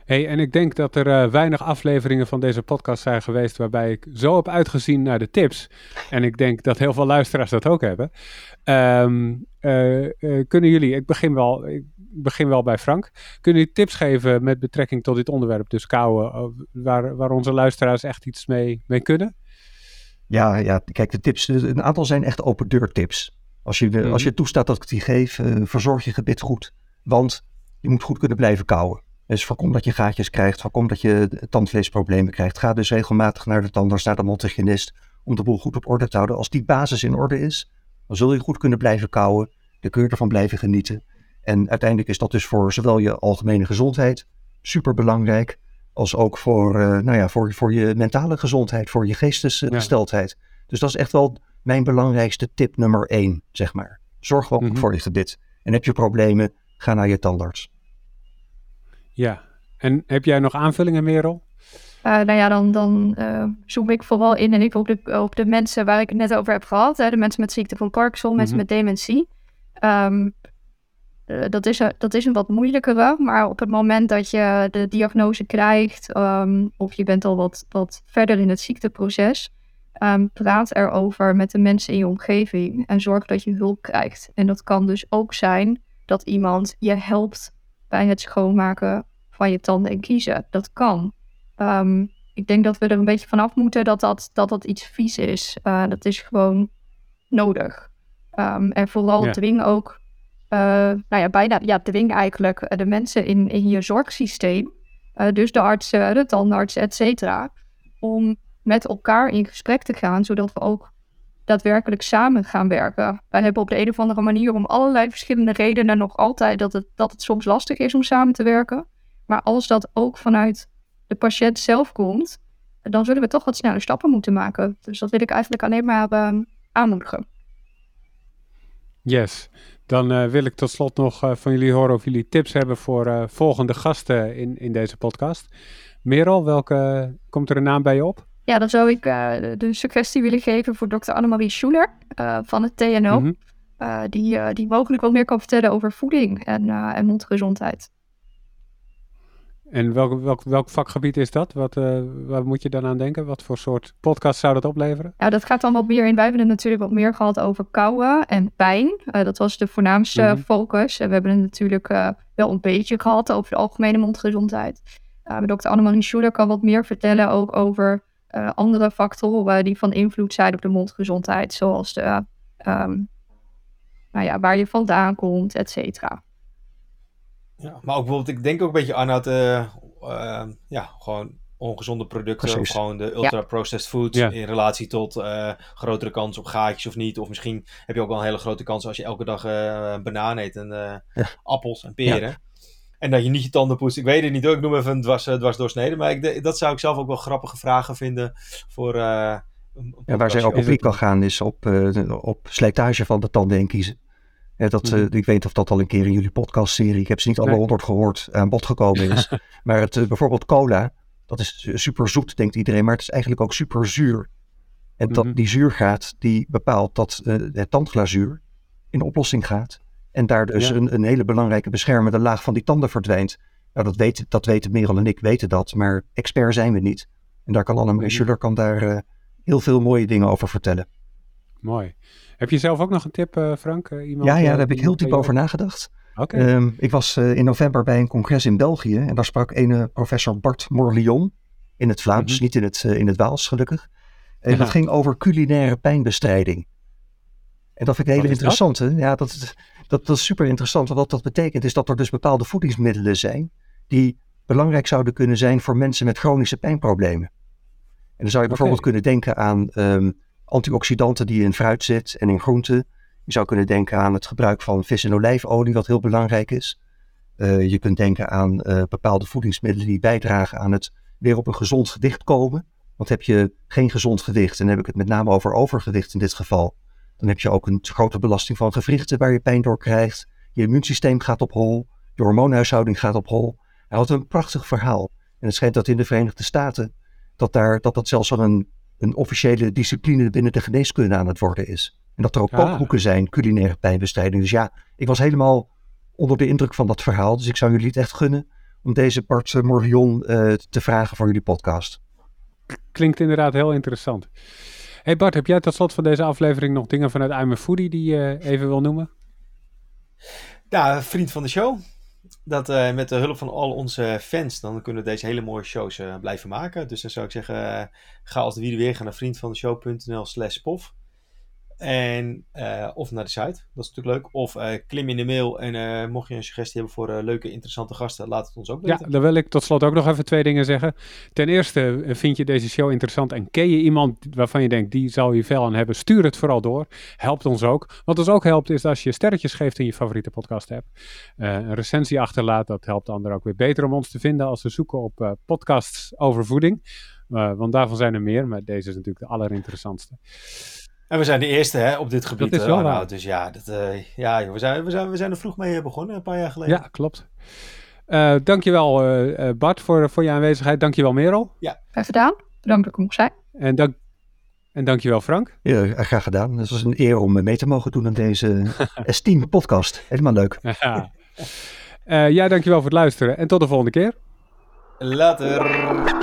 Hey, en ik denk dat er uh, weinig afleveringen van deze podcast zijn geweest waarbij ik zo heb uitgezien naar de tips. En ik denk dat heel veel luisteraars dat ook hebben. Um, uh, uh, kunnen jullie, ik begin, wel, ik begin wel bij Frank, kunnen jullie tips geven met betrekking tot dit onderwerp, dus kouwen, waar, waar onze luisteraars echt iets mee, mee kunnen? Ja, ja, kijk, de tips, een aantal zijn echt open deur tips. Als je, als je toestaat dat ik die geef, verzorg je gebit goed. Want je moet goed kunnen blijven kouwen. Dus voorkom dat je gaatjes krijgt, voorkom dat je tandvleesproblemen krijgt. Ga dus regelmatig naar de tandarts, naar de mondhygiënist, om de boel goed op orde te houden. Als die basis in orde is, dan zul je goed kunnen blijven kouwen. Dan kun je ervan blijven genieten. En uiteindelijk is dat dus voor zowel je algemene gezondheid super belangrijk, als ook voor, uh, nou ja, voor, voor je mentale gezondheid, voor je geestesgesteldheid. Ja. Dus dat is echt wel mijn belangrijkste tip nummer één, zeg maar. Zorg mm -hmm. voor je gebit. En heb je problemen, ga naar je tandarts. Ja, en heb jij nog aanvullingen, Merel? Uh, nou ja, dan, dan uh, zoom ik vooral in en ik op de, op de mensen waar ik het net over heb gehad. Hè, de mensen met ziekte van Parkinson, mensen mm -hmm. met dementie. Um, uh, dat, is een, dat is een wat moeilijkere, maar op het moment dat je de diagnose krijgt, um, of je bent al wat, wat verder in het ziekteproces, Um, praat erover met de mensen in je omgeving en zorg dat je hulp krijgt. En dat kan dus ook zijn dat iemand je helpt bij het schoonmaken van je tanden en kiezen. Dat kan. Ehm, ik denk dat we er een beetje vanaf moeten dat dat, dat, dat iets vies is. Uh, dat is gewoon nodig. Um, en vooral ja. dwing ook, uh, nou ja, bijna, ja, dwing eigenlijk de mensen in, in je zorgsysteem, dus de artsen, de tandartsen, et cetera, om met elkaar in gesprek te gaan, zodat we ook daadwerkelijk samen gaan werken. Wij hebben op de een of andere manier om allerlei verschillende redenen nog altijd dat het, dat het soms lastig is om samen te werken. Maar als dat ook vanuit de patiënt zelf komt, dan zullen we toch wat snelle stappen moeten maken. Dus dat wil ik eigenlijk alleen maar uh, aanmoedigen. Yes. Dan uh, wil ik tot slot nog uh, van jullie horen of jullie tips hebben voor uh, volgende gasten in, in deze podcast. Merel, welke komt er een naam bij je op? Ja, dan zou ik de suggestie willen geven voor dokter Annemarie Schuler van het TNO. Mm -hmm. die, die mogelijk wat meer kan vertellen over voeding en, en mondgezondheid. En welk, welk, welk vakgebied is dat? Wat, uh, waar moet je dan aan denken? Wat voor soort podcast zou dat opleveren? Ja, dat gaat dan wat meer in. Wij hebben het natuurlijk wat meer gehad over kouwen en pijn. Uh, dat was de voornaamste mm -hmm. focus. En we hebben het natuurlijk uh, wel een beetje gehad over de algemene mondgezondheid. maar dokter Annemarie Schuler kan wat meer vertellen ook over andere factoren die van invloed zijn op de mondgezondheid. Zoals de, um, nou ja, waar je vandaan komt, et cetera. Ja, maar ook bijvoorbeeld, ik denk ook een beetje aan het, uh, uh, ja, gewoon ongezonde producten. Precies. Of gewoon de ultra-processed food ja. in relatie tot uh, grotere kans op gaatjes of niet. Of misschien heb je ook wel een hele grote kans als je elke dag een banaan eet en ja. appels en peren. En dat je niet je tanden poetst. Ik weet het niet hoor, ik noem even een dwars, dwars doorsneden. Maar ik, dat zou ik zelf ook wel grappige vragen vinden voor... ja, waar zij ook op kan gaan is op, op slijtage van de tanden en kiezen. Dat, uh, ik weet of dat al een keer in jullie podcastserie, ik heb ze niet alle honderd gehoord, aan bod gekomen is. maar het, uh, bijvoorbeeld cola, dat is super zoet, denkt iedereen, maar het is eigenlijk ook super zuur. En dat, mm -hmm. die zuurgraad die bepaalt dat uh, het tandglazuur in oplossing gaat. En daar dus ja. een, een, hele belangrijke beschermende laag van die tanden verdwijnt. Nou, dat, weet, dat weten Merel en ik, weten dat, maar expert zijn we niet. En daar kan Annemarie mm -hmm. Schuller kan daar heel veel mooie dingen over vertellen. Mooi. Heb je zelf ook nog een tip, uh, Frank? Uh, iemand, ja, ja, daar heb ik heel diep over nagedacht. Okay. Um, ik was uh, in november bij een congres in België en daar sprak een professor Bart Morlion in het Vlaams, mm-hmm. niet in het, in het Waals gelukkig. En ja. dat ging over culinaire pijnbestrijding. En dat vind ik een hele interessante. Ja, dat, dat, dat is super interessant. Want wat dat betekent is dat er dus bepaalde voedingsmiddelen zijn die belangrijk zouden kunnen zijn voor mensen met chronische pijnproblemen. En dan zou je bijvoorbeeld okay. kunnen denken aan um, antioxidanten die in fruit zit en in groenten. Je zou kunnen denken aan het gebruik van vis- en olijfolie, wat heel belangrijk is. Uh, je kunt denken aan uh, bepaalde voedingsmiddelen die bijdragen aan het weer op een gezond gewicht komen. Want heb je geen gezond gewicht, en dan heb ik het met name over overgewicht in dit geval, dan heb je ook een grote belasting van gewrichten waar je pijn door krijgt. Je immuunsysteem gaat op hol, je hormoonhuishouding gaat op hol. Hij had een prachtig verhaal. En het schijnt dat in de Verenigde Staten dat daar, dat, dat zelfs al een een officiële discipline binnen de geneeskunde aan het worden is. En dat er ook ah. kookboeken zijn, culinaire pijnbestrijding. Dus ja, ik was helemaal onder de indruk van dat verhaal. Dus ik zou jullie het echt gunnen om deze Bart Morgion uh, te vragen voor jullie podcast. Klinkt inderdaad heel interessant. Hey Bart, heb jij tot slot van deze aflevering nog dingen vanuit I'm a Foodie die je even wil noemen? Ja, vriend van de show dat uh, met de hulp van al onze fans, dan kunnen we deze hele mooie shows uh, blijven maken. Dus dan zou ik zeggen, uh, ga als de wie weer gaan naar vriendvandeshow.nl slash pof. En, uh, of naar de site, dat is natuurlijk leuk. Of uh, klim in de mail en uh, mocht je een suggestie hebben voor leuke, interessante gasten, laat het ons ook weten. Ja, dan wil ik tot slot ook nog even twee dingen zeggen. Ten eerste, vind je deze show interessant en ken je iemand waarvan je denkt, die zou hier veel aan hebben, stuur het vooral door. Helpt ons ook. Wat ons ook helpt is als je sterretjes geeft in je favoriete podcast app. een recensie achterlaat, dat helpt anderen ook weer beter om ons te vinden als ze zoeken op podcasts over voeding. want daarvan zijn er meer, maar deze is natuurlijk de allerinteressantste. En we zijn de eerste hè, op dit gebied. Dat is wel uh, Dus ja, dat, uh, ja joh, we, zijn, we, zijn, we zijn er vroeg mee begonnen, een paar jaar geleden. Ja, klopt. Uh, dankjewel Bart voor, voor je aanwezigheid. Dankjewel Merel. Ja. Graag gedaan. Bedankt dat ik mocht zijn. En, dank, en dankjewel Frank. Ja, graag gedaan. Het was een eer om mee te mogen doen aan deze S10 podcast. Helemaal leuk. ja. ja, dankjewel voor het luisteren. En tot de volgende keer. Later.